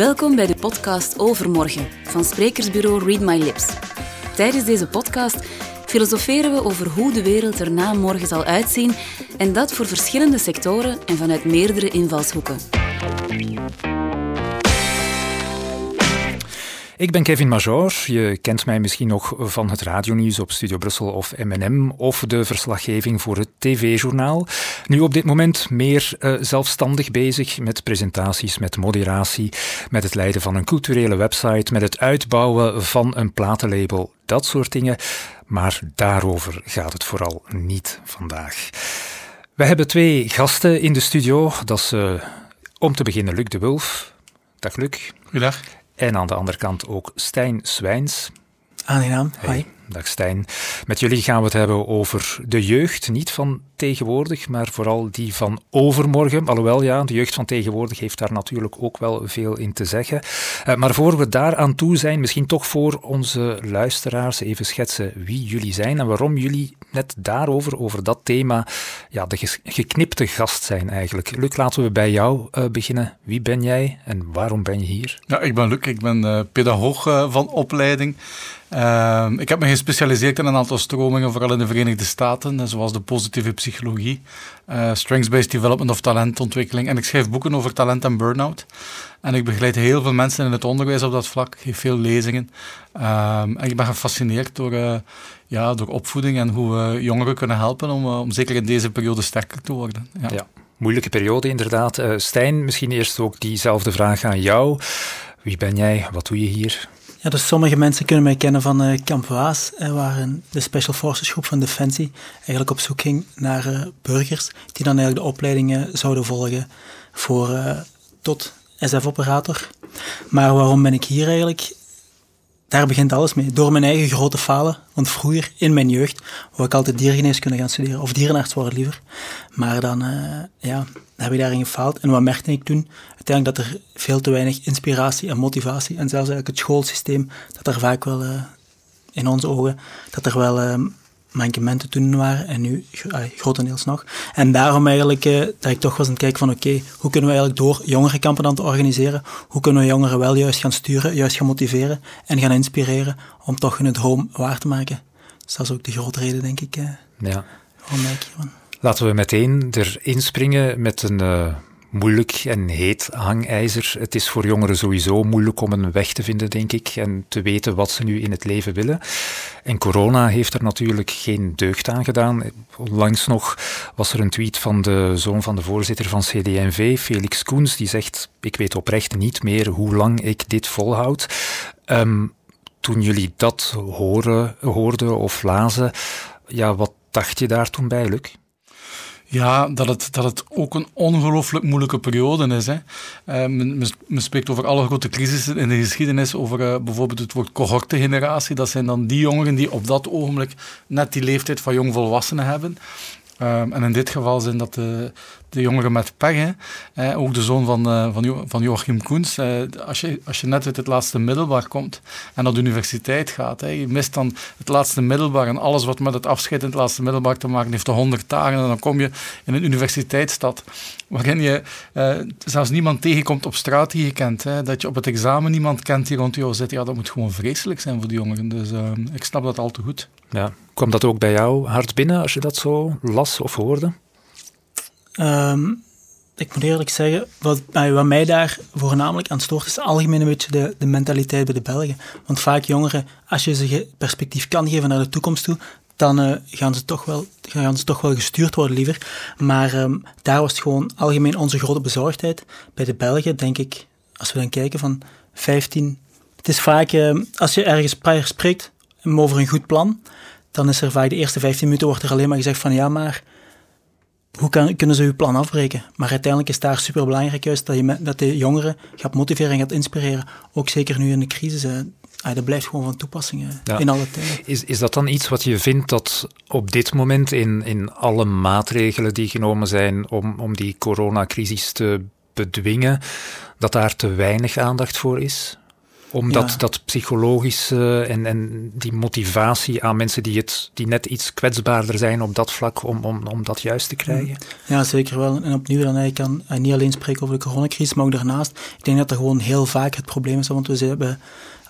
Welkom bij de podcast Overmorgen van sprekersbureau Read My Lips. Tijdens deze podcast filosoferen we over hoe de wereld er na morgen zal uitzien en dat voor verschillende sectoren en vanuit meerdere invalshoeken. Ik ben Kevin Major. Je kent mij misschien nog van het radionieuws op Studio Brussel of M&M of de verslaggeving voor het TV-journaal. Nu op dit moment meer uh, zelfstandig bezig met presentaties, met moderatie, met het leiden van een culturele website, met het uitbouwen van een platenlabel, dat soort dingen. Maar daarover gaat het vooral niet vandaag. We hebben twee gasten in de studio. Dat is uh, om te beginnen Luc de Wulf. Dag Luc. Goedendag. En aan de andere kant ook Stijn Zwijns. Aangenaam, hoi. Dag Stijn. Met jullie gaan we het hebben over de jeugd, niet van tegenwoordig, maar vooral die van overmorgen. Alhoewel, ja, de jeugd van tegenwoordig heeft daar natuurlijk ook wel veel in te zeggen. Uh, maar voor we daar aan toe zijn, misschien toch voor onze luisteraars even schetsen wie jullie zijn en waarom jullie net daarover, over dat thema, ja, de geknipte gast zijn eigenlijk. Luc, laten we bij jou uh, beginnen. Wie ben jij en waarom ben je hier? Ja, ik ben Luc, ik ben uh, pedagoog van opleiding. Uh, ik heb me gespecialiseerd in een aantal stromingen, vooral in de Verenigde Staten, zoals de positieve psychologie, uh, strengths-based development of talentontwikkeling. En ik schrijf boeken over talent en burn-out. En ik begeleid heel veel mensen in het onderwijs op dat vlak, geef veel lezingen. Uh, en ik ben gefascineerd door, uh, ja, door opvoeding en hoe we jongeren kunnen helpen om, om zeker in deze periode sterker te worden. Ja. moeilijke periode inderdaad. Stijn, misschien eerst ook diezelfde vraag aan jou. Wie ben jij? Wat doe je hier? Ja, dus sommige mensen kunnen mij kennen van uh, Camp Waas, uh, waar de Special Forces groep van Defensie eigenlijk op zoek ging naar uh, burgers die dan eigenlijk de opleidingen zouden volgen voor tot SF-operator. Maar waarom ben ik hier eigenlijk? Daar begint alles mee. Door mijn eigen grote falen. Want vroeger, in mijn jeugd, wou ik altijd diergeneeskunde gaan studeren. Of dierenarts worden liever. Maar dan, ja, heb ik daarin gefaald. En wat merkte ik toen? uiteindelijk dat er veel te weinig inspiratie en motivatie, en zelfs eigenlijk het schoolsysteem, dat er vaak wel, uh, in onze ogen, dat er wel uh, mankementen toen waren, en nu uh, grotendeels nog. En daarom eigenlijk uh, dat ik toch was aan het kijken van oké, hoe kunnen we eigenlijk door jongerenkampen dan te organiseren, hoe kunnen we jongeren wel juist gaan sturen, juist gaan motiveren en gaan inspireren om toch hun droom waar te maken. Dus dat is ook de grote reden, denk ik, ja. waarom ik hiervan. Laten we meteen erin springen met een moeilijk en heet hangijzer. Het is voor jongeren sowieso moeilijk om een weg te vinden, denk ik, en te weten wat ze nu in het leven willen. En corona heeft er natuurlijk geen deugd aan gedaan. Onlangs nog was er een tweet van de zoon van de voorzitter van CD&V, Felix Koens, die zegt: Ik weet oprecht niet meer hoe lang ik dit volhoud. Um, toen jullie dat horen, hoorden of lazen, ja, wat dacht je daar toen bij, Luc? Ja, dat het, dat het ook een ongelooflijk moeilijke periode is. Hè. Uh, men, spreekt over alle grote crisissen in de geschiedenis, over uh, bijvoorbeeld het woord cohortegeneratie. Dat zijn dan die jongeren die op dat ogenblik net die leeftijd van jongvolwassenen hebben. Uh, en in dit geval zijn dat de, de jongeren met pech. Hè. ook de zoon van, uh, van, van Joachim Koens. Uh, als, je, als je net uit het laatste middelbaar komt en naar de universiteit gaat, hè, je mist dan het laatste middelbaar en alles wat met het afscheid in het laatste middelbaar te maken heeft, de honderd dagen. En dan kom je in een universiteitsstad waarin je zelfs niemand tegenkomt op straat die je kent. Hè. Dat je op het examen niemand kent die rond jou zit. Ja, dat moet gewoon vreselijk zijn voor die jongeren. Dus ik snap dat al te goed. Ja. Kwam dat ook bij jou hard binnen als je dat zo las of hoorde? Um, ik moet eerlijk zeggen, wat, wat, mij daar voornamelijk aan stoort, is algemeen een beetje de, de mentaliteit bij de Belgen. Want vaak jongeren, als je ze perspectief kan geven naar de toekomst toe, dan uh, gaan, ze toch wel, gaan ze toch wel gestuurd worden liever. Maar um, daar was gewoon algemeen onze grote bezorgdheid. Bij de Belgen, denk ik, als we dan kijken van 15... Het is vaak, uh, als je ergens spreekt over een goed plan, dan is er vaak de eerste 15 minuten wordt er alleen maar gezegd van ja, maar hoe kan, kunnen ze uw plan afbreken? Maar uiteindelijk is daar super belangrijk juist dat, je, dat de jongeren gaat motiveren en gaat inspireren. Ook zeker nu in de crisis. Ah, dat blijft gewoon van toepassing in alle tijden. Is, is dat dan iets wat je vindt dat op dit moment in, in alle maatregelen die genomen zijn om, om die coronacrisis te bedwingen, dat daar te weinig aandacht voor is? Omdat dat psychologische en, en die motivatie aan mensen die, het, die net iets kwetsbaarder zijn op dat vlak, om, om, om dat juist te krijgen? Ja, zeker wel. En opnieuw, dan ik kan niet alleen spreken over de coronacrisis, maar ook daarnaast. Ik denk dat dat gewoon heel vaak het probleem is, want we hebben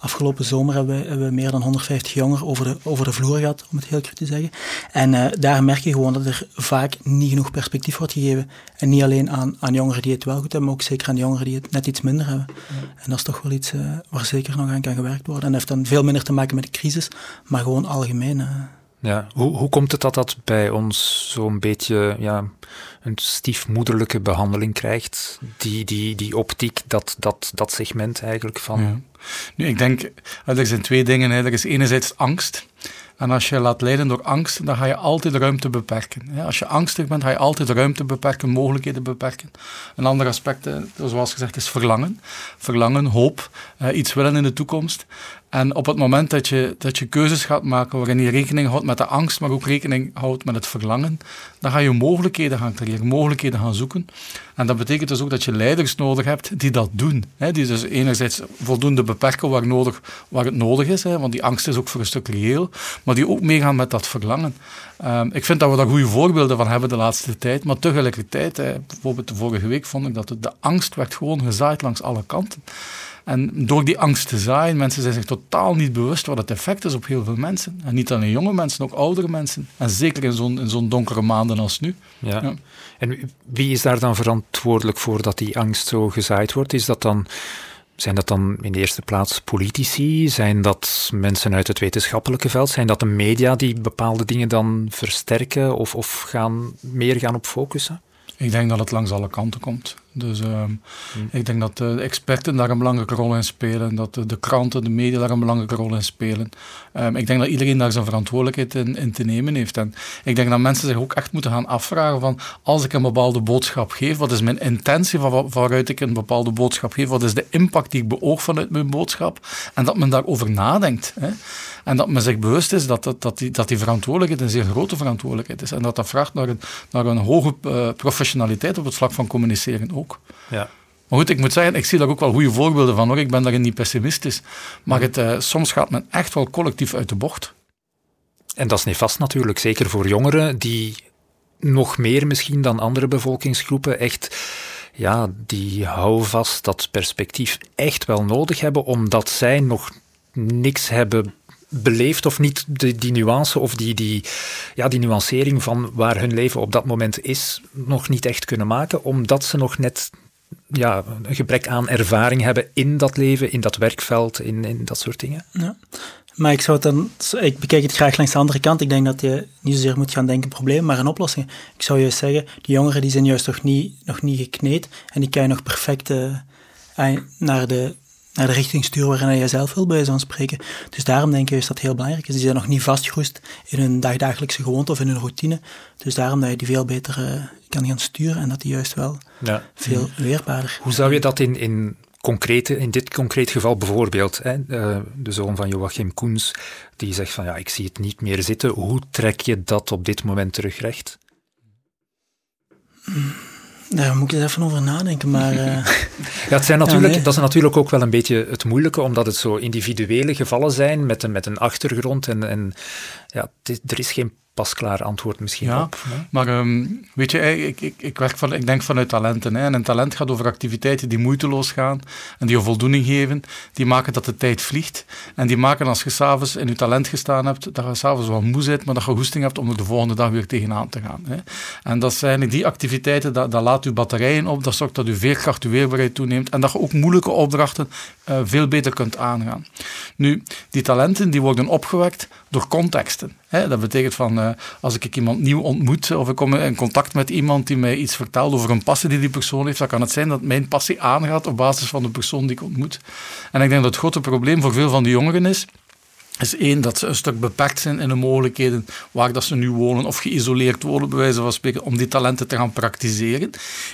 Afgelopen zomer hebben we, hebben we, meer dan 150 jongeren over de, over de vloer gehad, om het heel cru te zeggen. En uh, daar merk je gewoon dat er vaak niet genoeg perspectief wordt gegeven. En niet alleen aan, aan jongeren die het wel goed hebben, maar ook zeker aan jongeren die het net iets minder hebben. En dat is toch wel iets uh, waar zeker nog aan kan gewerkt worden. En dat heeft dan veel minder te maken met de crisis, maar gewoon algemeen. Ja, hoe, hoe komt het dat dat bij ons zo'n beetje ja, een stiefmoederlijke behandeling krijgt? Die, die, die optiek, dat, dat, dat segment eigenlijk van. Ja. Nu, ik denk, er zijn twee dingen. Hè. Er is enerzijds angst. En als je laat leiden door angst, dan ga je altijd ruimte beperken. Als je angstig bent, ga je altijd ruimte beperken, mogelijkheden beperken. Een ander aspect, zoals gezegd, is verlangen. Verlangen, hoop, iets willen in de toekomst. En op het moment dat je, dat je keuzes gaat maken waarin je rekening houdt met de angst, maar ook rekening houdt met het verlangen, dan ga je mogelijkheden gaan creëren, mogelijkheden gaan zoeken. En dat betekent dus ook dat je leiders nodig hebt die dat doen. Hè, die dus enerzijds voldoende beperken waar, nodig, waar het nodig is, hè, want die angst is ook voor een stuk reëel, maar die ook meegaan met dat verlangen. Um, ik vind dat we daar goede voorbeelden van hebben de laatste tijd, maar tegelijkertijd, hè, bijvoorbeeld de vorige week vond ik dat de angst werd gewoon gezaaid langs alle kanten. En door die angst te zaaien, mensen zijn zich totaal niet bewust wat het effect is op heel veel mensen. En niet alleen jonge mensen, ook oudere mensen. En zeker in zo'n, donkere maanden als nu. Ja. ja. En wie is daar dan verantwoordelijk voor dat die angst zo gezaaid wordt? Is dat dan... Zijn dat dan in de eerste plaats politici? Zijn dat mensen uit het wetenschappelijke veld? Zijn dat de media die bepaalde dingen dan versterken of, of gaan, meer gaan op focussen? Ik denk dat het langs alle kanten komt. Dus uh, ik denk dat de experten daar een belangrijke rol in spelen, dat de, de kranten, de media daar een belangrijke rol in spelen. Um, ik denk dat iedereen daar zijn verantwoordelijkheid in, in, te nemen heeft. En ik denk dat mensen zich ook echt moeten gaan afvragen van, als ik een bepaalde boodschap geef, wat is mijn intentie van waaruit ik een bepaalde boodschap geef, wat is de impact die ik beoog vanuit mijn boodschap, en dat men daarover nadenkt. Hè. En dat men zich bewust is dat, dat, dat, die, dat die verantwoordelijkheid een zeer grote verantwoordelijkheid is. En dat dat vraagt naar een, naar een hoge uh, professionaliteit op het vlak van communiceren ook. Ja. Maar goed, ik moet zeggen, ik zie daar ook wel goede voorbeelden van hoor. Ik ben daarin niet pessimistisch. Maar het, uh, soms gaat men echt wel collectief uit de bocht. En dat is niet vast natuurlijk, zeker voor jongeren die nog meer misschien dan andere bevolkingsgroepen echt ja, die houvast, dat perspectief echt wel nodig hebben, omdat zij nog niks hebben beleefd of niet de, die nuance of die, die, ja, die nuancering van waar hun leven op dat moment is, nog niet echt kunnen maken, omdat ze nog net ja, een gebrek aan ervaring hebben in dat leven, in dat werkveld, in, in dat soort dingen. Ja. Maar ik, zou het dan, ik bekijk het graag langs de andere kant. Ik denk dat je niet zozeer moet gaan denken probleem, maar een oplossing. Ik zou juist zeggen, die jongeren die zijn juist nog niet, nog niet gekneed en die kan je nog perfect uh, naar de naar de richting sturen waarin je zelf wil, bij zo'n spreken. Dus daarom denk ik juist dat heel belangrijk is. Die zijn nog niet vastgeroest in hun dagdagelijkse gewoonte of in hun routine. Dus daarom dat je die veel beter uh, kan gaan sturen en dat die juist wel ja. veel weerbaarder... Hoe zou je dat in, in, concrete, in dit concreet geval bijvoorbeeld, hè, uh, de zoon van Joachim Koens, die zegt van ja, ik zie het niet meer zitten. Hoe trek je dat op dit moment terug recht? Hmm. Daar moet ik eens even over nadenken, maar... Uh... ja, het zijn natuurlijk, dat is natuurlijk ook wel een beetje het moeilijke, omdat het zo individuele gevallen zijn met een, met een achtergrond en, en ja, er is geen pasklaar antwoord misschien ja, op. Maar um, weet je, ik, ik, ik, werk van, ik denk vanuit talenten. Hè, en een talent gaat over activiteiten die moeiteloos gaan en die je voldoening geven. Die maken dat de tijd vliegt. En die maken als je s'avonds in je talent gestaan hebt, dat je s'avonds wel moe bent, maar dat je goesting hebt om er de volgende dag weer tegenaan te gaan. Hè. En dat zijn die activiteiten, dat, dat laat je batterijen op, dat zorgt dat je veerkracht, je weerbaarheid toeneemt en dat je ook moeilijke opdrachten uh, veel beter kunt aangaan. Nu, die talenten die worden opgewekt door contexten. Dat betekent van, uh, als ik iemand nieuw ontmoet of ik kom in contact met iemand die mij iets vertelt over een passie die die persoon heeft, dan kan het zijn dat mijn passie aangaat op basis van de persoon die ik ontmoet. En ik denk dat het grote probleem voor veel van die jongeren is, is één, dat ze een stuk beperkt zijn in de mogelijkheden waar dat ze nu wonen of geïsoleerd worden, bij wijze van spreken, om die talenten te gaan praktiseren.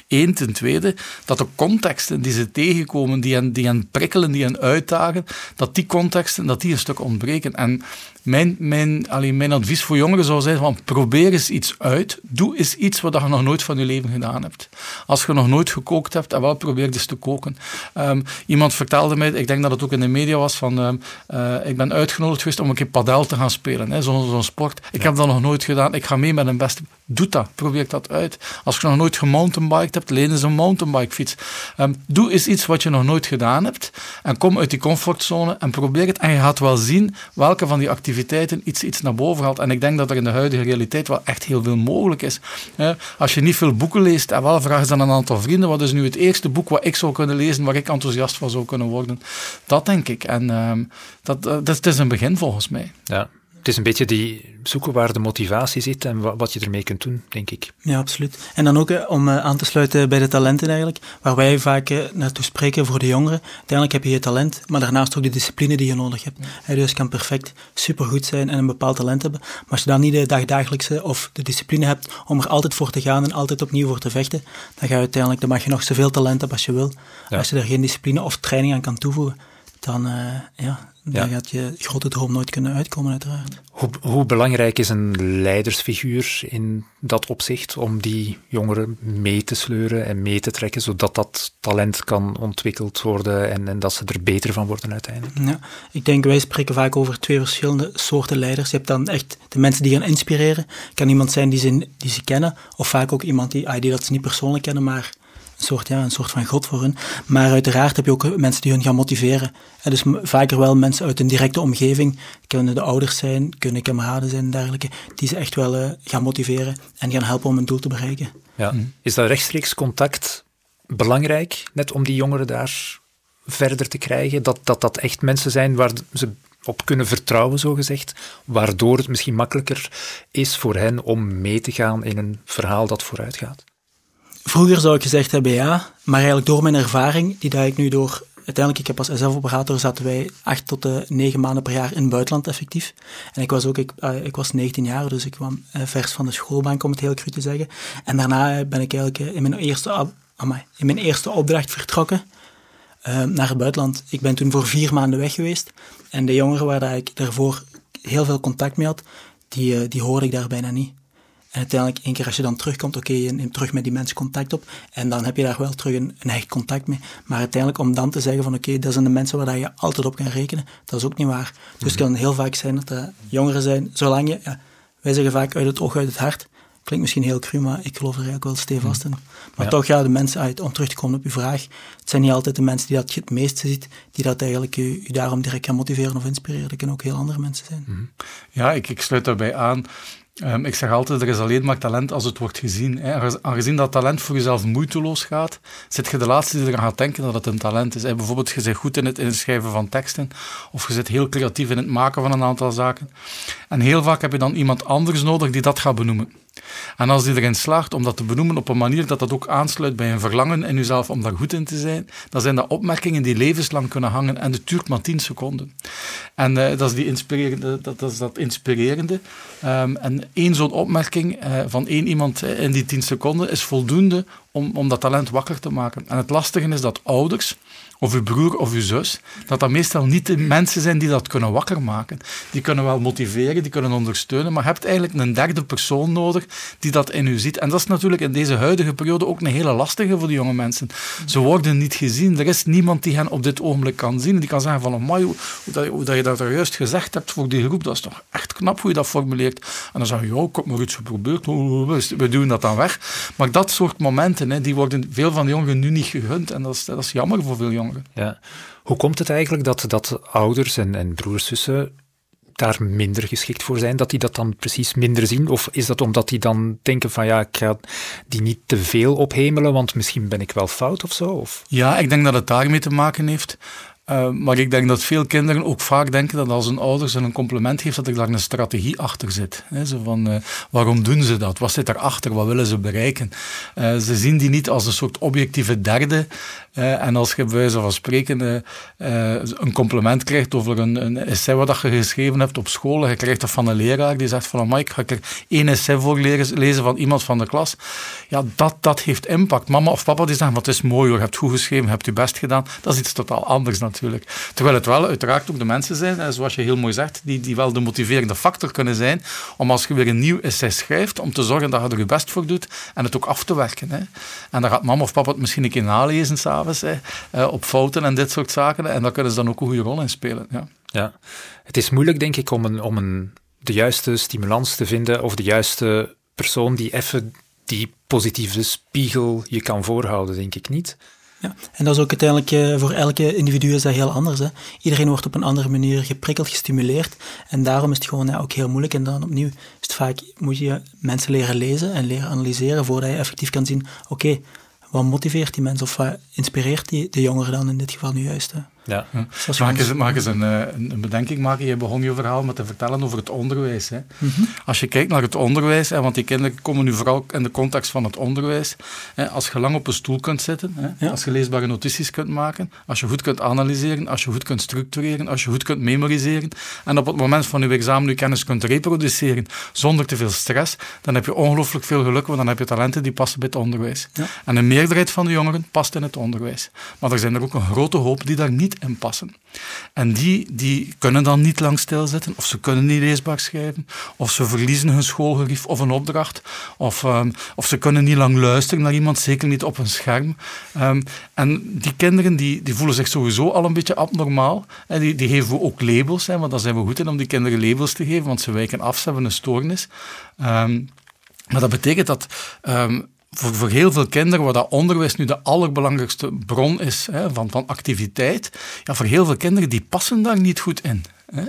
Eén, ten tweede, dat de contexten die ze tegenkomen, die hen, die hen prikkelen, die hen uitdagen, dat die contexten, dat die een stuk ontbreken. En mijn, mijn, alleen mijn advies voor jongeren zou zijn van probeer eens iets uit. Doe eens iets wat je nog nooit van je leven gedaan hebt. Als je nog nooit gekookt hebt, dan wel probeer eens te koken. Um, iemand vertelde mij, ik denk dat het ook in de media was, van um, uh, ik ben uitgenodigd geweest om een keer padel te gaan spelen. Zo'n zo sport. Ik heb dat nog nooit gedaan. Ik ga mee met een beste. Doe dat. Probeer dat uit. Als je nog nooit gemountainbiked hebt, leen eens een mountainbikefiets. Um, doe eens iets wat je nog nooit gedaan hebt. En kom uit die comfortzone en probeer het. En je gaat wel zien welke van die activiteiten iets, iets naar boven haalt. En ik denk dat er in de huidige realiteit wel echt heel veel mogelijk is. Als je niet veel boeken leest, en wel vraag eens aan een aantal vrienden, wat is nu het eerste boek wat ik zou kunnen lezen, waar ik enthousiast van zou kunnen worden? Dat denk ik. En um, dat, dat, dat is een begin volgens mij. Ja, het is een beetje die zoeken waar de motivatie zit en wat je ermee kunt doen, denk ik. Ja, absoluut. En dan ook om uh, aan te sluiten bij de talenten eigenlijk, waar wij vaak uh, naartoe spreken voor de jongeren. Uiteindelijk heb je je talent, maar daarnaast ook de discipline die je nodig hebt. Ja. dus kan perfect supergoed zijn en een bepaald talent hebben, maar als je dan niet de dagdagelijkse of de discipline hebt om er altijd voor te gaan en altijd opnieuw voor te vechten, dan ga je uiteindelijk, dan mag je nog zoveel talent hebben als je wil. Ja. Als je er geen discipline of training aan kan toevoegen, dan, uh, ja, dan gaat je grote droom nooit kunnen uitkomen, uiteraard. Hoe, hoe, belangrijk is een leidersfiguur in dat opzicht om die jongeren mee te sleuren en mee te trekken, zodat dat talent kan ontwikkeld worden en, en dat ze er beter van worden uiteindelijk? Ja, ik denk, wij spreken vaak over twee verschillende soorten leiders. Je hebt dan echt de mensen die gaan inspireren. kan iemand zijn die ze, die ze kennen, of vaak ook iemand die, ah, die dat ze niet persoonlijk kennen, maar soort, ja, een soort van god voor hun. Maar uiteraard heb je ook mensen die hun gaan motiveren. En dus vaker wel mensen uit een directe omgeving, kunnen de ouders zijn, kunnen kameraden zijn en dergelijke, die ze echt wel uh, gaan motiveren en gaan helpen om een doel te bereiken. Ja. Is dat rechtstreeks contact belangrijk, net om die jongeren daar verder te krijgen? Dat dat, dat echt mensen zijn waar ze op kunnen vertrouwen, zogezegd, waardoor het misschien makkelijker is voor hen om mee te gaan in een verhaal dat vooruit gaat? Vroeger zou ik gezegd hebben ja, maar eigenlijk door mijn ervaring, die dat ik nu door... Uiteindelijk, ik heb als SF-operator, zaten wij acht tot uh, negen maanden per jaar in het buitenland effectief. En ik was ook, ik, uh, ik was 19 jaar, dus ik kwam uh, vers van de schoolbank, om het heel cru te zeggen. En daarna ben ik eigenlijk in, mijn eerste, in mijn eerste opdracht vertrokken naar het buitenland. Ik ben toen voor vier maanden weg geweest. En de jongeren waar ik daarvoor heel veel contact mee had, die, die hoorde ik daar bijna niet. En uiteindelijk, één keer als je dan terugkomt, oké, je neemt terug met die mensen contact op. En dan heb je daar wel terug een, een echt contact mee. Maar uiteindelijk, om dan te zeggen van oké, dat zijn de mensen waar je altijd op kan rekenen, dat is ook niet waar. Dus het kan heel vaak zijn dat er jongeren zijn, zolang je, ja, wij zeggen vaak uit het oog, uit het hart. Klinkt misschien heel cru, maar ik geloof er eigenlijk wel stevast in. Maar toch, ja, de mensen, uit, om terug te komen op uw vraag, het zijn niet altijd de mensen die dat je het meeste ziet, die dat eigenlijk u, u daarom direct gaan motiveren of inspireren. Dat kunnen ook heel andere mensen zijn. Ja, ik, ik sluit daarbij aan. Um, ik zeg altijd, er is alleen maar talent als het wordt gezien. Aangezien dat talent voor jezelf moeiteloos gaat, zit je de laatste die eraan gaat denken dat het een talent is. Bijvoorbeeld, je bent goed in het, in het schrijven van teksten, of je zit heel creatief in het maken van een aantal zaken. En heel vaak heb je dan iemand anders nodig die dat gaat benoemen. En als die erin slaagt om dat te benoemen op een manier dat dat ook aansluit bij een verlangen in jezelf om daar goed in te zijn, dan zijn dat opmerkingen die levenslang kunnen hangen en het duurt maar 10 seconden. En uh, dat is die inspirerende, dat, is dat inspirerende. Um, en één zo'n opmerking uh, van één iemand in die 10 seconden is voldoende om, om dat talent wakker te maken. En het lastige is dat ouders of uw broer of uw zus, dat dat meestal niet de mensen zijn die dat kunnen wakker maken. Die kunnen wel motiveren, die kunnen ondersteunen, maar je hebt eigenlijk een derde persoon nodig die dat in u ziet. En dat is natuurlijk in deze huidige periode ook een hele lastige voor die jonge mensen. Ze worden niet gezien. Er is niemand die hen op dit ogenblik kan zien. Die kan zeggen van, amai, hoe, dat, hoe dat je dat er juist gezegd hebt voor die groep, dat is toch echt knap hoe je dat formuleert. En dan zeg je, ja, ik maar iets geprobeerd, we doen dat dan weg. Maar dat soort momenten, hè, die worden veel van de jongeren nu niet gegund. En dat is, dat is jammer voor veel jongeren. Ja. Hoe komt het eigenlijk dat, dat ouders en, en broers, zussen daar minder geschikt voor zijn, dat die dat dan precies minder zien? Of is dat omdat die dan denken van ja, ik ga die niet te veel ophemelen, want misschien ben ik wel fout of zo? Of? Ja, ik denk dat het daarmee te maken heeft. Uh, maar ik denk dat veel kinderen ook vaak denken dat als een ouder ze een compliment geeft, dat er daar een strategie achter zit. zo van, uh, waarom doen ze dat? Wat zit erachter? Wat willen ze bereiken? Uh, ze zien die niet als een soort objectieve derde. en als je bij wijze van spreken een compliment krijgt over een, een essay wat je geschreven hebt op school, je krijgt dat van een leraar die zegt van, Mike, ga er één essay voor lezen van iemand van de klas? Ja, dat, dat heeft impact. Mama of papa die zeggen, wat is mooi hoor, je hebt goed geschreven, je hebt je best gedaan. Dat is iets totaal anders natuurlijk Terwijl het wel uiteraard ook de mensen zijn, zoals je heel mooi zegt, die, die wel de motiverende factor kunnen zijn om als je weer een nieuw essay schrijft, om te zorgen dat je er je best voor doet en het ook af te werken. Hè. En dan gaat mama of papa het misschien een keer nalezen s'avonds, uh, op fouten en dit soort zaken. En daar kunnen ze dan ook een goede rol in spelen. Ja. ja. Het is moeilijk, denk ik, om, een, om een, de juiste stimulans te vinden of de juiste persoon die even die positieve spiegel je kan voorhouden, denk ik niet. Ja, en dat is ook uiteindelijk eh, voor elke individu is dat heel anders. Hè. Iedereen wordt op een andere manier geprikkeld, gestimuleerd. En daarom is het gewoon ja, ook heel moeilijk. En dan opnieuw is het vaak, moet je mensen leren lezen en leren analyseren voordat je effectief kan zien, oké, wat motiveert die mensen of wat inspireert die, de jongeren dan in dit geval nu juist? Hè? Ja. Mag, ik eens, een, eh, een, bedenking maken? Je begon je verhaal met te vertellen over het onderwijs. Hè. Mhm. Als je kijkt naar het onderwijs, hè, want die kinderen komen nu vooral in de context van het onderwijs. Hè, als je lang op een stoel kunt zitten, hè, als je leesbare notities kunt maken, als je goed kunt analyseren, als je goed kunt structureren, als je goed kunt memoriseren en op het moment van je examen je kennis kunt reproduceren zonder te veel stress, dan heb je ongelooflijk veel geluk, want dan heb je talenten die passen bij het onderwijs. En een meerderheid van de jongeren past in het onderwijs. Maar er zijn er ook een grote hoop die daar niet in passen. En die, die kunnen dan niet lang stilzitten, of ze kunnen niet leesbaar schrijven, of ze verliezen hun schoolgerief of een opdracht, of, um, of ze kunnen niet lang luisteren naar iemand, zeker niet op een scherm. Um, en die kinderen die, die voelen zich sowieso al een beetje abnormaal. En die, die geven we ook labels, hè, want daar zijn we goed in om die kinderen labels te geven, want ze wijken af, ze hebben een stoornis. Um, maar dat betekent dat voor, heel veel kinderen, waar dat onderwijs nu de allerbelangrijkste bron is hè, van, van activiteit, ja, voor heel veel kinderen, die passen daar niet goed in. Hè.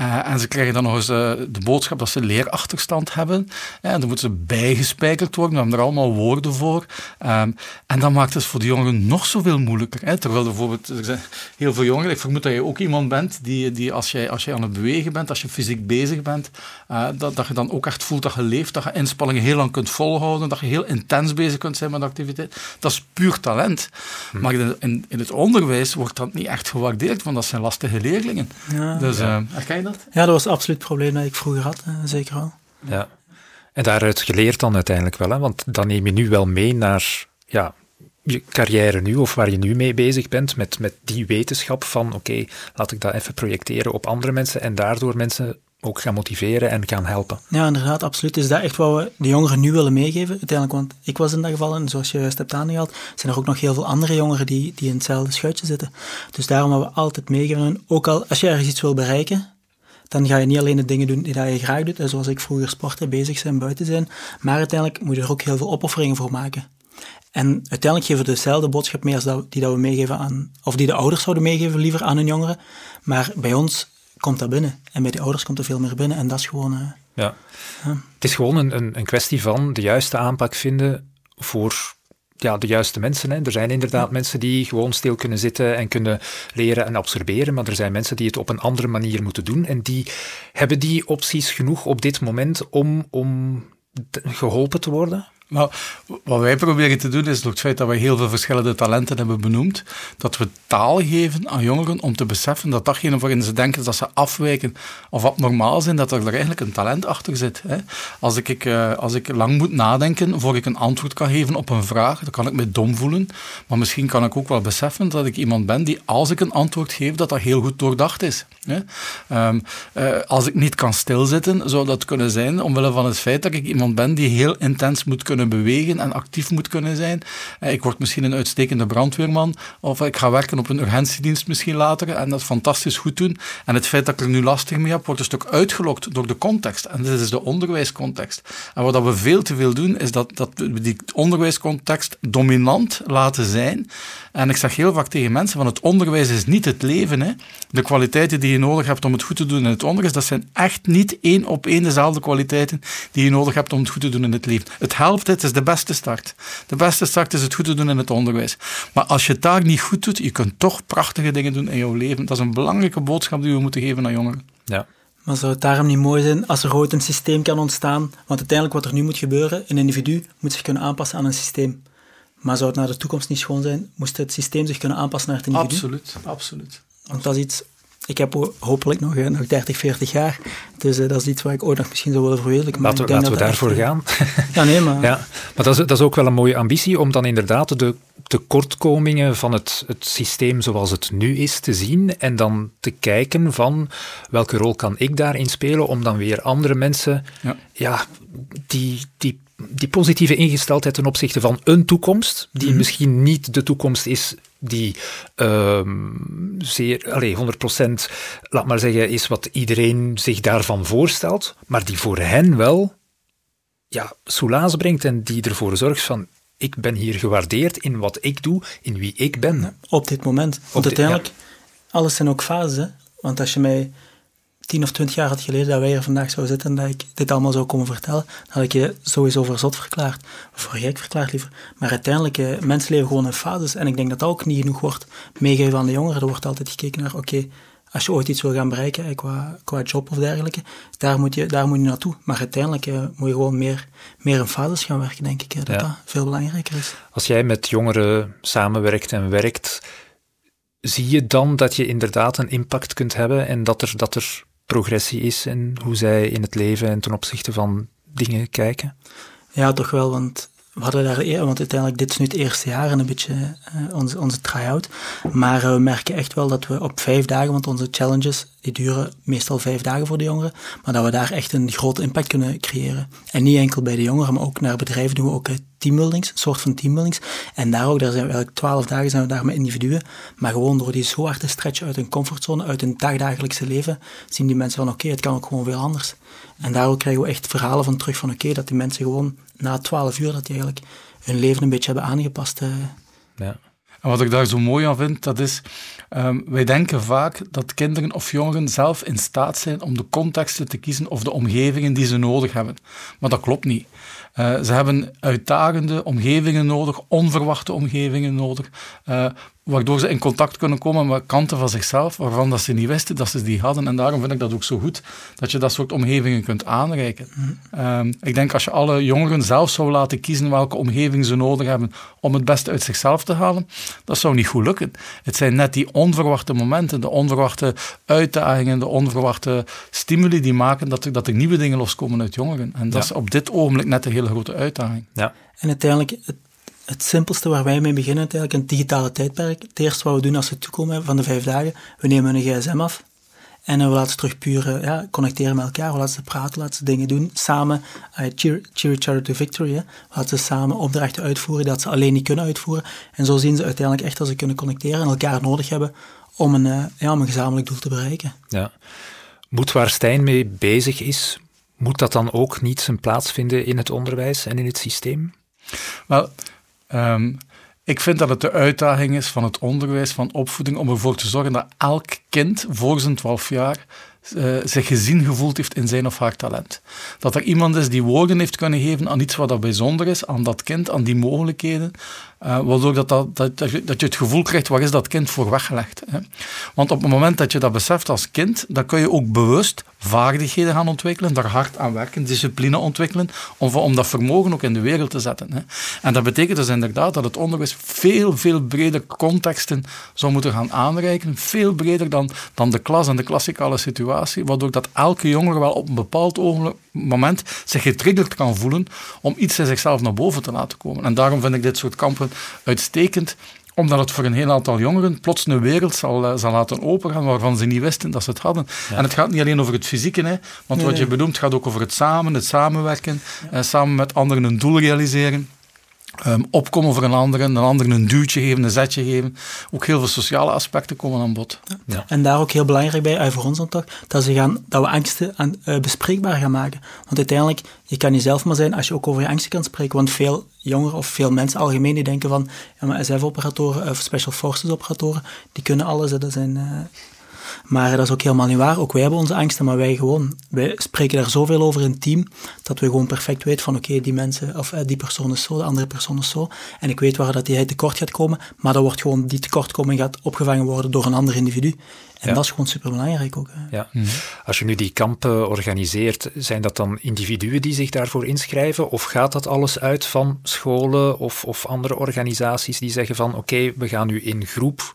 Uh, en ze krijgen dan nog eens uh, de boodschap dat ze leerachterstand hebben. en dan moeten ze bijgespijkerd worden. We hebben er allemaal woorden voor. Um, en dan maakt het voor de jongeren nog zoveel moeilijker. Hè. Terwijl bijvoorbeeld er zijn heel veel jongeren, ik vermoed dat je ook iemand bent die, die als, jij, als jij aan het bewegen bent, als je fysiek bezig bent, uh, dat, dat je dan ook echt voelt dat je leeft, dat je inspanningen heel lang kunt volhouden, dat je heel intens bezig kunt zijn met activiteit. Dat is puur talent. Hm. Maar in, in, in, het onderwijs wordt dat niet echt gewaardeerd, want dat zijn lastige leerlingen. Ja. Dus ja. herken je dat? Ja, dat was absoluut het probleem dat ik vroeger had, zeker wel. Ja. En daaruit geleerd dan uiteindelijk wel, hè? want dan neem je nu wel mee naar ja, je carrière nu, of waar je nu mee bezig bent, met, met die wetenschap van oké, laat ik dat even projecteren op andere mensen en daardoor mensen ook gaan motiveren en gaan helpen. Ja, inderdaad, absoluut. Is dat echt wat we de jongeren nu willen meegeven? Uiteindelijk, want ik was in dat geval, en zoals je juist hebt aangehaald, zijn er ook nog heel veel andere jongeren die, die in hetzelfde schuitje zitten. Dus daarom hebben we altijd meegeven, ook al als je ergens iets wil bereiken, dan ga je niet alleen de dingen doen die je graag doet, zoals ik vroeger sporten, bezig zijn, buiten zijn, maar uiteindelijk moet je er ook heel veel opofferingen voor maken. En uiteindelijk geven we dezelfde boodschap mee als die dat we meegeven aan, of die de ouders zouden meegeven liever aan hun jongeren, maar bij ons komt dat binnen. En bij de ouders komt er veel meer binnen en dat is gewoon... Uh, ja. ja. Het is gewoon een, een kwestie van de juiste aanpak vinden voor ja, de juiste mensen. Hè. Er zijn inderdaad mensen die gewoon stil kunnen zitten en kunnen leren en absorberen, maar er zijn mensen die het op een andere manier moeten doen en die hebben die opties genoeg op dit moment om, om geholpen te worden? Nou, wat wij proberen te doen is door het feit dat wij heel veel verschillende talenten hebben benoemd, dat we taal geven aan jongeren om te beseffen dat datgene waarin ze denken dat ze afwijken of abnormaal zijn, dat er eigenlijk een talent achter zit. Als, ik, eh, als ik lang moet nadenken voor ik een antwoord kan geven op een vraag, dan kan ik me dom voelen, maar misschien kan ik ook wel beseffen dat ik iemand ben die als ik een antwoord geef, dat dat heel goed doordacht is. Ehm, eh, als ik niet kan stilzitten, zou dat kunnen zijn omwille van het feit dat ik iemand ben die heel intens moet kunnen bewegen en actief moet kunnen zijn. Eh, ik word misschien een uitstekende brandweerman of ik ga werken op een urgentiedienst misschien later en dat fantastisch goed doen. En het feit dat ik er nu lastig mee heb, wordt een stuk uitgelokt door de context. En dit is de onderwijscontext. En wat we veel te veel doen, is dat, dat we die onderwijscontext dominant laten zijn. En ik zeg heel vaak tegen mensen van het onderwijs is niet het leven. Hè. De kwaliteiten die je nodig hebt om het goed te doen in het onderwijs, dat zijn echt niet één op één dezelfde kwaliteiten die je nodig hebt om het goed te doen in het leven. Het helpt, het is de beste start. De beste start is het goed te doen in het onderwijs. Maar als je het daar niet goed doet, je kunt toch prachtige dingen doen in jouw leven. Dat is een belangrijke boodschap die we moeten geven aan jongeren. Ja. Maar zou het daarom niet mooi zijn als er ooit een systeem kan ontstaan? Want uiteindelijk wat er nu moet gebeuren, een individu moet zich kunnen aanpassen aan een systeem. Maar zou het naar de toekomst niet schoon zijn, moest het systeem zich kunnen aanpassen naar het individu? Absoluut, absoluut. Want dat is iets ik heb hopelijk nog, eh, nog 30, 40 jaar. Dus dat is iets waar ik ooit nog misschien zou willen verwezenlijken. Laten, laten we daarvoor gaan. Ja, nee, maar... Ja, maar dat is, dat is ook wel een mooie ambitie om dan inderdaad de tekortkomingen van het, het systeem zoals het nu is te zien en dan te kijken van welke rol kan ik daarin spelen om dan weer andere mensen ja. ja die, die die positieve ingesteldheid ten opzichte van een toekomst, die mhm. misschien niet de toekomst is die um, zeer, allez, 100% laat maar zeggen, is wat iedereen zich daarvan voorstelt, maar die voor hen wel ja, soelaas brengt en die ervoor zorgt van ik ben hier gewaardeerd in wat ik doe, in wie ik ben. Op dit moment. Want uiteindelijk, alles zijn ook fasen. Want als je mij tien of twintig jaar had geleden dat wij hier vandaag zouden zitten en dat ik dit allemaal zou komen vertellen, dan had ik je sowieso voor zot verklaard. Of voor gek verklaard liever. Maar uiteindelijk, eh, mensen leven gewoon in fases. En ik denk dat dat ook niet genoeg wordt meegegeven aan de jongeren. Er wordt altijd gekeken naar, oké, als je ooit iets wil gaan bereiken, eh, qua, qua job of dergelijke, daar moet je, daar moet je naartoe. Maar uiteindelijk eh, moet je gewoon meer, meer in fases gaan werken, denk ik. dat dat veel belangrijker is. Als jij met jongeren samenwerkt en werkt, zie je dan dat je inderdaad een impact kunt hebben en dat er, dat er progressie is en hoe zij in het leven en ten opzichte van dingen kijken? Ja, toch wel, want we hadden daar, want uiteindelijk, dit is nu het eerste jaar en een beetje uh, onze, onze try-out. Maar uh, we merken echt wel dat we op vijf dagen, want onze challenges, die duren meestal vijf dagen voor de jongeren, maar dat we daar echt een grote impact kunnen creëren. En niet enkel bij de jongeren, maar ook naar bedrijven doen we ook teambuildings, een soort van teambuildings. En daar ook, daar zijn we eigenlijk twaalf dagen zijn we daar met individuen, maar gewoon door die zo hard te stretchen uit hun comfortzone, uit hun dagdagelijkse leven, zien die mensen van oké, het kan ook gewoon veel anders. En daardoor krijgen we echt verhalen van terug van oké, dat die mensen gewoon na twaalf uur, dat die eigenlijk hun leven een beetje hebben aangepast. Uh. Ja. En wat ik daar zo mooi aan vind, dat is, um, wij denken vaak dat kinderen of jongeren zelf in staat zijn om de contexten te kiezen of de omgevingen die ze nodig hebben. Maar dat klopt niet. Uh, ze hebben uitdagende omgevingen nodig, onverwachte omgevingen nodig, uh, waardoor ze in contact kunnen komen met kanten van zichzelf, waarvan dat ze niet wisten dat ze die hadden. En daarom vind ik dat ook zo goed, dat je dat soort omgevingen kunt aanreiken. Mm. ik denk als je alle jongeren zelf zou laten kiezen welke omgeving ze nodig hebben om het beste uit zichzelf te halen, dat zou niet goed lukken. Het zijn net die onverwachte momenten, de onverwachte uitdagingen, de onverwachte stimuli die maken dat er, dat er nieuwe dingen loskomen uit jongeren. En dat is op dit ogenblik net een hele grote uitdaging. Ja. En uiteindelijk, het simpelste waar wij mee beginnen, eigenlijk een digitale tijdperk. Het eerste wat we doen als we toekomen van de vijf dagen, we nemen een gsm af en we laten ze terug puur eh, ja, connecteren met elkaar. We laten ze praten, laten ze dingen doen. Samen, uh, cheer, cheer each other to victory. Hè. We laten ze samen opdrachten uitvoeren dat ze alleen niet kunnen uitvoeren. En zo zien ze uiteindelijk echt dat ze kunnen connecteren en elkaar nodig hebben om een, uh, ja, om een gezamenlijk doel te bereiken. Ja. Moet waar Stijn mee bezig is, moet dat dan ook niet zijn plaats vinden in het onderwijs en in het systeem? Wel, Um, ik vind dat het de uitdaging is van het onderwijs, van opvoeding, om ervoor te zorgen dat elk kind voor zijn 12 jaar uh, zich gezien gevoeld heeft in zijn of haar talent. Dat er iemand is die woorden heeft kunnen geven aan iets wat dat bijzonder is, aan dat kind, aan die mogelijkheden, uh, waardoor dat, dat, dat, dat, je, het gevoel krijgt, waar is dat kind voor weggelegd? Hè? Want op het moment dat je dat beseft als kind, dan kun je ook bewust vaardigheden gaan ontwikkelen, daar hard aan werken, discipline ontwikkelen, om, om dat vermogen ook in de wereld te zetten. Hè? En dat betekent dus inderdaad dat het onderwijs veel, veel breder contexten zou moeten gaan aanreiken, veel breder dan, dan de klas en de klassikale situatie, waardoor dat elke jongere wel op een bepaald moment zich getriggerd kan voelen om iets in zichzelf naar boven te laten komen. En daarom vind ik dit soort kampen uitstekend omdat het voor een heel aantal jongeren plots een wereld zal, uh, zal laten opengaan waarvan ze niet wisten dat ze het hadden. En het gaat niet alleen over het fysieke, hè, want wat je benoemt gaat ook over het samen, het samenwerken, ja. uh, samen met anderen een doel realiseren. Um, opkomen voor een ander, een ander een duwtje geven, een zetje geven. Ook heel veel sociale aspecten komen aan bod. Ja. En daar ook heel belangrijk bij, voor ons dan toch, dat, ze gaan, dat we angsten aan, uh, bespreekbaar gaan maken. Want uiteindelijk, je kan jezelf maar zijn als je ook over je angsten kan spreken. Want veel jongeren of veel mensen algemeen die denken van, ja, maar SF-operatoren of Special Forces-operatoren, die kunnen alles. Dat zijn uh, maar dat is ook helemaal niet waar. Ook wij hebben onze angsten, maar wij gewoon, wij spreken daar zoveel over in het team, dat we gewoon perfect weten van oké, die mensen, of eh, die persoon is zo, de andere persoon is zo. En ik weet waar dat die tekort gaat komen, maar dan wordt gewoon die tekortkoming gaat opgevangen worden door een ander individu. En dat is gewoon superbelangrijk ook. Ja. Als je nu die kampen organiseert, zijn dat dan individuen die zich daarvoor inschrijven? Of gaat dat alles uit van scholen of, of andere organisaties die zeggen van oké, we gaan nu in groep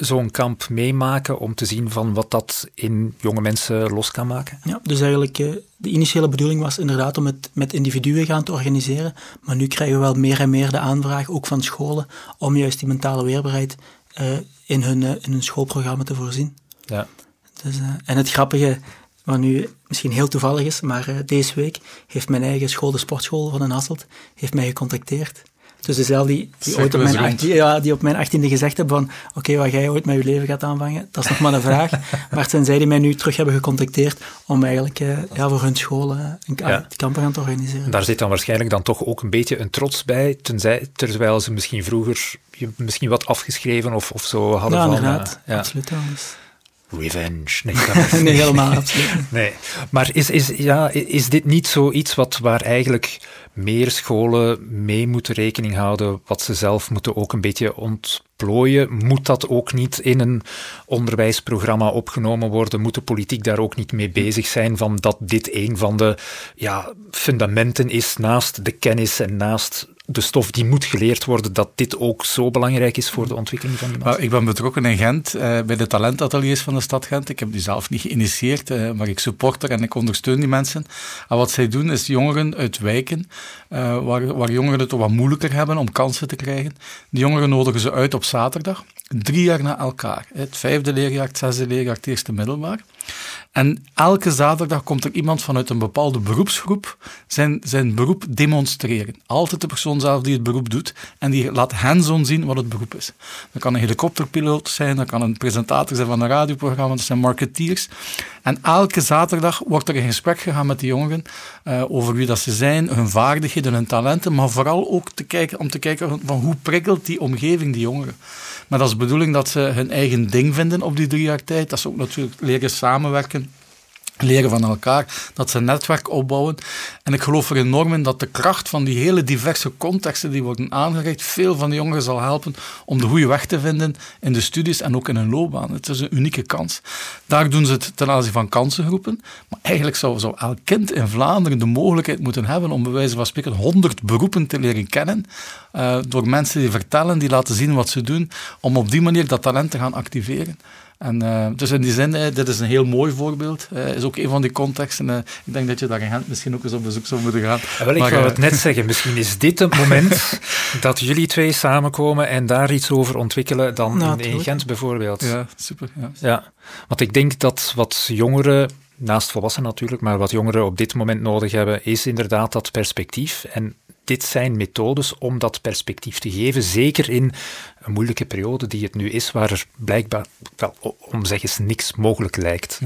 zo'n kamp meemaken om te zien van wat dat in jonge mensen los kan maken? Ja, dus eigenlijk uh, de initiële bedoeling was inderdaad om het met individuen gaan te organiseren, maar nu krijgen we wel meer en meer de aanvraag, ook van scholen, om juist die mentale weerbaarheid uh, in, hun, uh, in hun schoolprogramma te voorzien. Ja. Dus, en het grappige, wat nu misschien heel toevallig is, maar deze week heeft mijn eigen school, de sportschool van Den Hasselt, heeft mij gecontacteerd dus dezelfde die, die, ooit op mijn, ja, die op mijn achttiende gezegd hebben van oké, wat jij ooit met je leven gaat aanvangen, dat is nog maar een vraag. maar het zijn zij die mij nu terug hebben gecontacteerd om eigenlijk uh, ja, voor hun school een ja. kampen gaan te organiseren. Daar zit dan waarschijnlijk dan toch ook een beetje een trots bij, tenzij, terwijl ze misschien vroeger misschien wat afgeschreven of, of zo hadden ja, van... Inderdaad, uh, absoluut. Dus. Revenge. Nee, nee helemaal absoluut Nee. Maar is, is, ja, is dit niet zoiets wat, waar eigenlijk meer scholen mee moeten rekening houden, wat ze zelf moeten ook een beetje ontplooien? Moet dat ook niet in een onderwijsprogramma opgenomen worden? Moet de politiek daar ook niet mee bezig zijn van dat dit een van de ja, fundamenten is naast de kennis en naast de stof die moet geleerd worden, dat dit ook zo belangrijk is voor de ontwikkeling van die mensen? ik ben betrokken in Gent, uh, bij de talentateliers van de stad Gent. Ik heb die zelf niet geïnitieerd, uh, maar ik supporter en ik ondersteun die mensen. En wat zij doen, is jongeren uit wijken, uh, waar, waar jongeren het wat moeilijker hebben om kansen te krijgen. Die jongeren nodigen ze uit op zaterdag, drie jaar na elkaar. Het vijfde leerjaar, het zesde leerjaar, het eerste middelbaar. En elke zaterdag komt er iemand vanuit een bepaalde beroepsgroep zijn, zijn beroep demonstreren. Altijd de persoon zelf die het beroep doet en die laat hands-on zien wat het beroep is. Dat kan een helikopterpiloot zijn, dat kan een presentator zijn van een radioprogramma, dat zijn marketeers. En elke zaterdag wordt er in gesprek gegaan met die jongeren uh, over wie dat ze zijn, hun vaardigheden, hun talenten, maar vooral ook te kijken, om te kijken van hoe prikkelt die omgeving die jongeren. Maar dat is bedoeling dat ze hun eigen ding vinden op die drie jaar tijd. Dat ze ook natuurlijk leren samenwerken leren van elkaar, dat ze een netwerk opbouwen. En ik geloof er enorm in dat de kracht van die hele diverse contexten die worden aangereikt, veel van de jongeren zal helpen om de goede weg te vinden in de studies en ook in hun loopbaan. Het is een unieke kans. Daar doen ze het ten aanzien van kansengroepen. Maar eigenlijk zou, zou elk kind in Vlaanderen de mogelijkheid moeten hebben om bij wijze van spreken 100 beroepen te leren kennen. Uh, door mensen die vertellen, die laten zien wat ze doen, om op die manier dat talent te gaan activeren. En, uh, dus in die zin, uh, dit is een heel mooi voorbeeld. Uh, is ook een van die contexten. ik denk dat je daar in Gent misschien ook eens op bezoek zou moeten gaan. Ja, wel, ik wou het net zeggen, misschien is dit het moment dat jullie twee samenkomen en daar iets over ontwikkelen dan nou, in, in, Gent bijvoorbeeld. Ja, super. Ja. ja, want ik denk dat wat jongeren naast volwassenen natuurlijk, maar wat jongeren op dit moment nodig hebben, is inderdaad dat perspectief. En dit zijn methodes om dat perspectief te geven, zeker in een moeilijke periode die het nu is, waar er blijkbaar, wel, om zeg eens, niks mogelijk lijkt.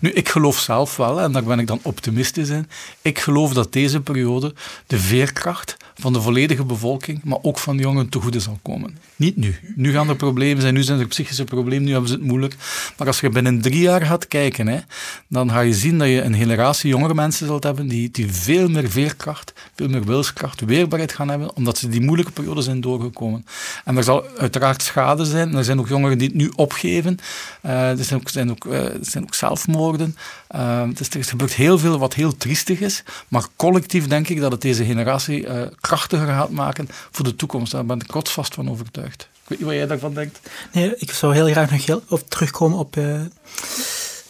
Nu, ik geloof zelf wel, en daar ben ik dan optimistisch in, ik geloof dat deze periode de veerkracht van de volledige bevolking, maar ook van jongeren te goede zal komen. Niet nu. Nu gaan er problemen zijn, nu zijn er psychische problemen, nu hebben ze het moeilijk. Maar als je binnen drie jaar gaat kijken, hè, dan ga je zien dat je een generatie jongere mensen zult hebben die, die veel meer veerkracht, veel meer wilskracht, weerbaarheid gaan hebben, omdat ze die moeilijke periode zijn doorgekomen. En er zal uiteraard schade zijn. Er zijn ook jongeren die het nu opgeven. Uh, er, zijn ook, zijn ook, er zijn ook zelfmoorden. Uh, dus er gebeurt heel veel wat heel triestig is. Maar collectief denk ik dat het deze generatie krachtiger gaat maken voor de toekomst. Daar ben ik rotsvast van overtuigd. Ik weet niet wat jij daarvan denkt. Nee, ik zou heel graag nog heel op terugkomen op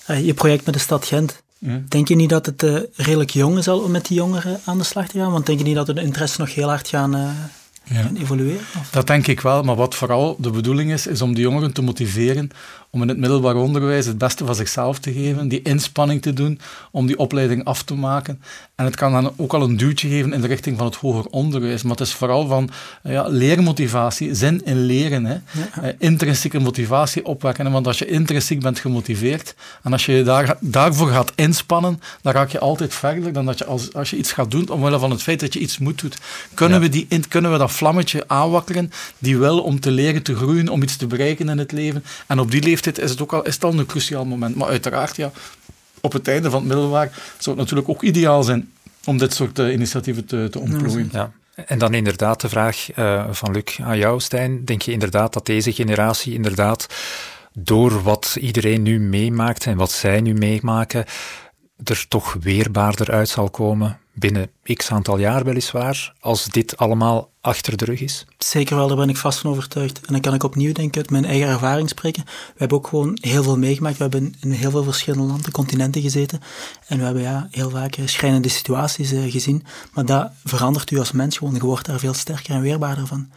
je project met de stad Gent. Denk je niet dat het redelijk jong is al om met die jongeren aan de slag te gaan? Want denk je niet dat de interesse nog heel hard gaan, ja. evolueren? Dat denk ik wel, maar wat vooral de bedoeling is, is om de jongeren te motiveren om in het middelbaar onderwijs het beste van zichzelf te geven, die inspanning te doen om die opleiding af te maken. En het kan dan ook al een duwtje geven in de richting van het hoger onderwijs, maar het is vooral van ja, leermotivatie, zin in leren, hè. Eh, intrinsieke motivatie opwekken. Want als je intrinsiek bent gemotiveerd en als je je daar, daarvoor gaat inspannen, dan raak je altijd verder dan dat je als, als je iets gaat doen, omwille van het feit dat je iets moet doen. Kunnen, we, die, kunnen we dat vlammetje aanwakkeren, die wil om te leren te groeien, om iets te bereiken in het leven. En op die leeftijd is het ook al, is het al een cruciaal moment. Maar uiteraard, ja, op het einde van het middelbaar zou het natuurlijk ook ideaal zijn om dit soort uh, initiatieven te, te ontplooien. Ja. En dan inderdaad de vraag uh, van Luc aan jou, Stijn. Denk je inderdaad dat deze generatie inderdaad door wat iedereen nu meemaakt en wat zij nu meemaken, er toch weerbaarder uit zal komen binnen x aantal jaar weliswaar, als dit allemaal achter de rug is? Zeker wel, daar ben ik vast van overtuigd. En dan kan ik opnieuw denk ik uit mijn eigen ervaring spreken. We hebben ook gewoon heel veel meegemaakt. We hebben in heel veel verschillende landen, continenten gezeten. En we hebben ja, heel vaak schrijnende situaties uh, gezien. Maar dat verandert u als mens gewoon. Je wordt daar veel sterker en weerbaarder van.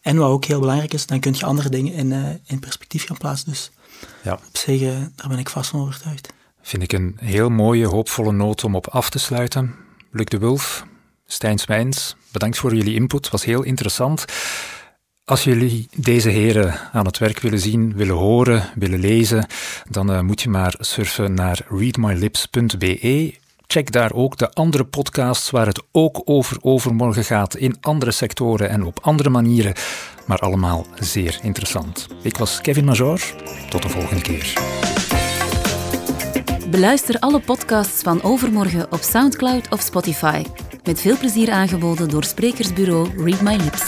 En wat ook heel belangrijk is, dan kun je andere dingen in, uh, in perspectief gaan plaatsen. Dus ja. op zich, uh, daar ben ik vast van overtuigd. Vind ik een heel mooie, hoopvolle noot om op af te sluiten. Luc de Wulf, Stijn Swijns, bedankt voor jullie input. was heel interessant. Als jullie deze heren aan het werk willen zien, willen horen, willen lezen, dan uh, moet je maar surfen naar readmylips.be. Check daar ook de andere podcasts waar het ook over overmorgen gaat in andere sectoren en op andere manieren, maar allemaal zeer interessant. Ik was Kevin Major. Tot de volgende keer. Beluister alle podcasts van Overmorgen op Soundcloud of Spotify. Met veel plezier aangeboden door sprekersbureau Read My Lips.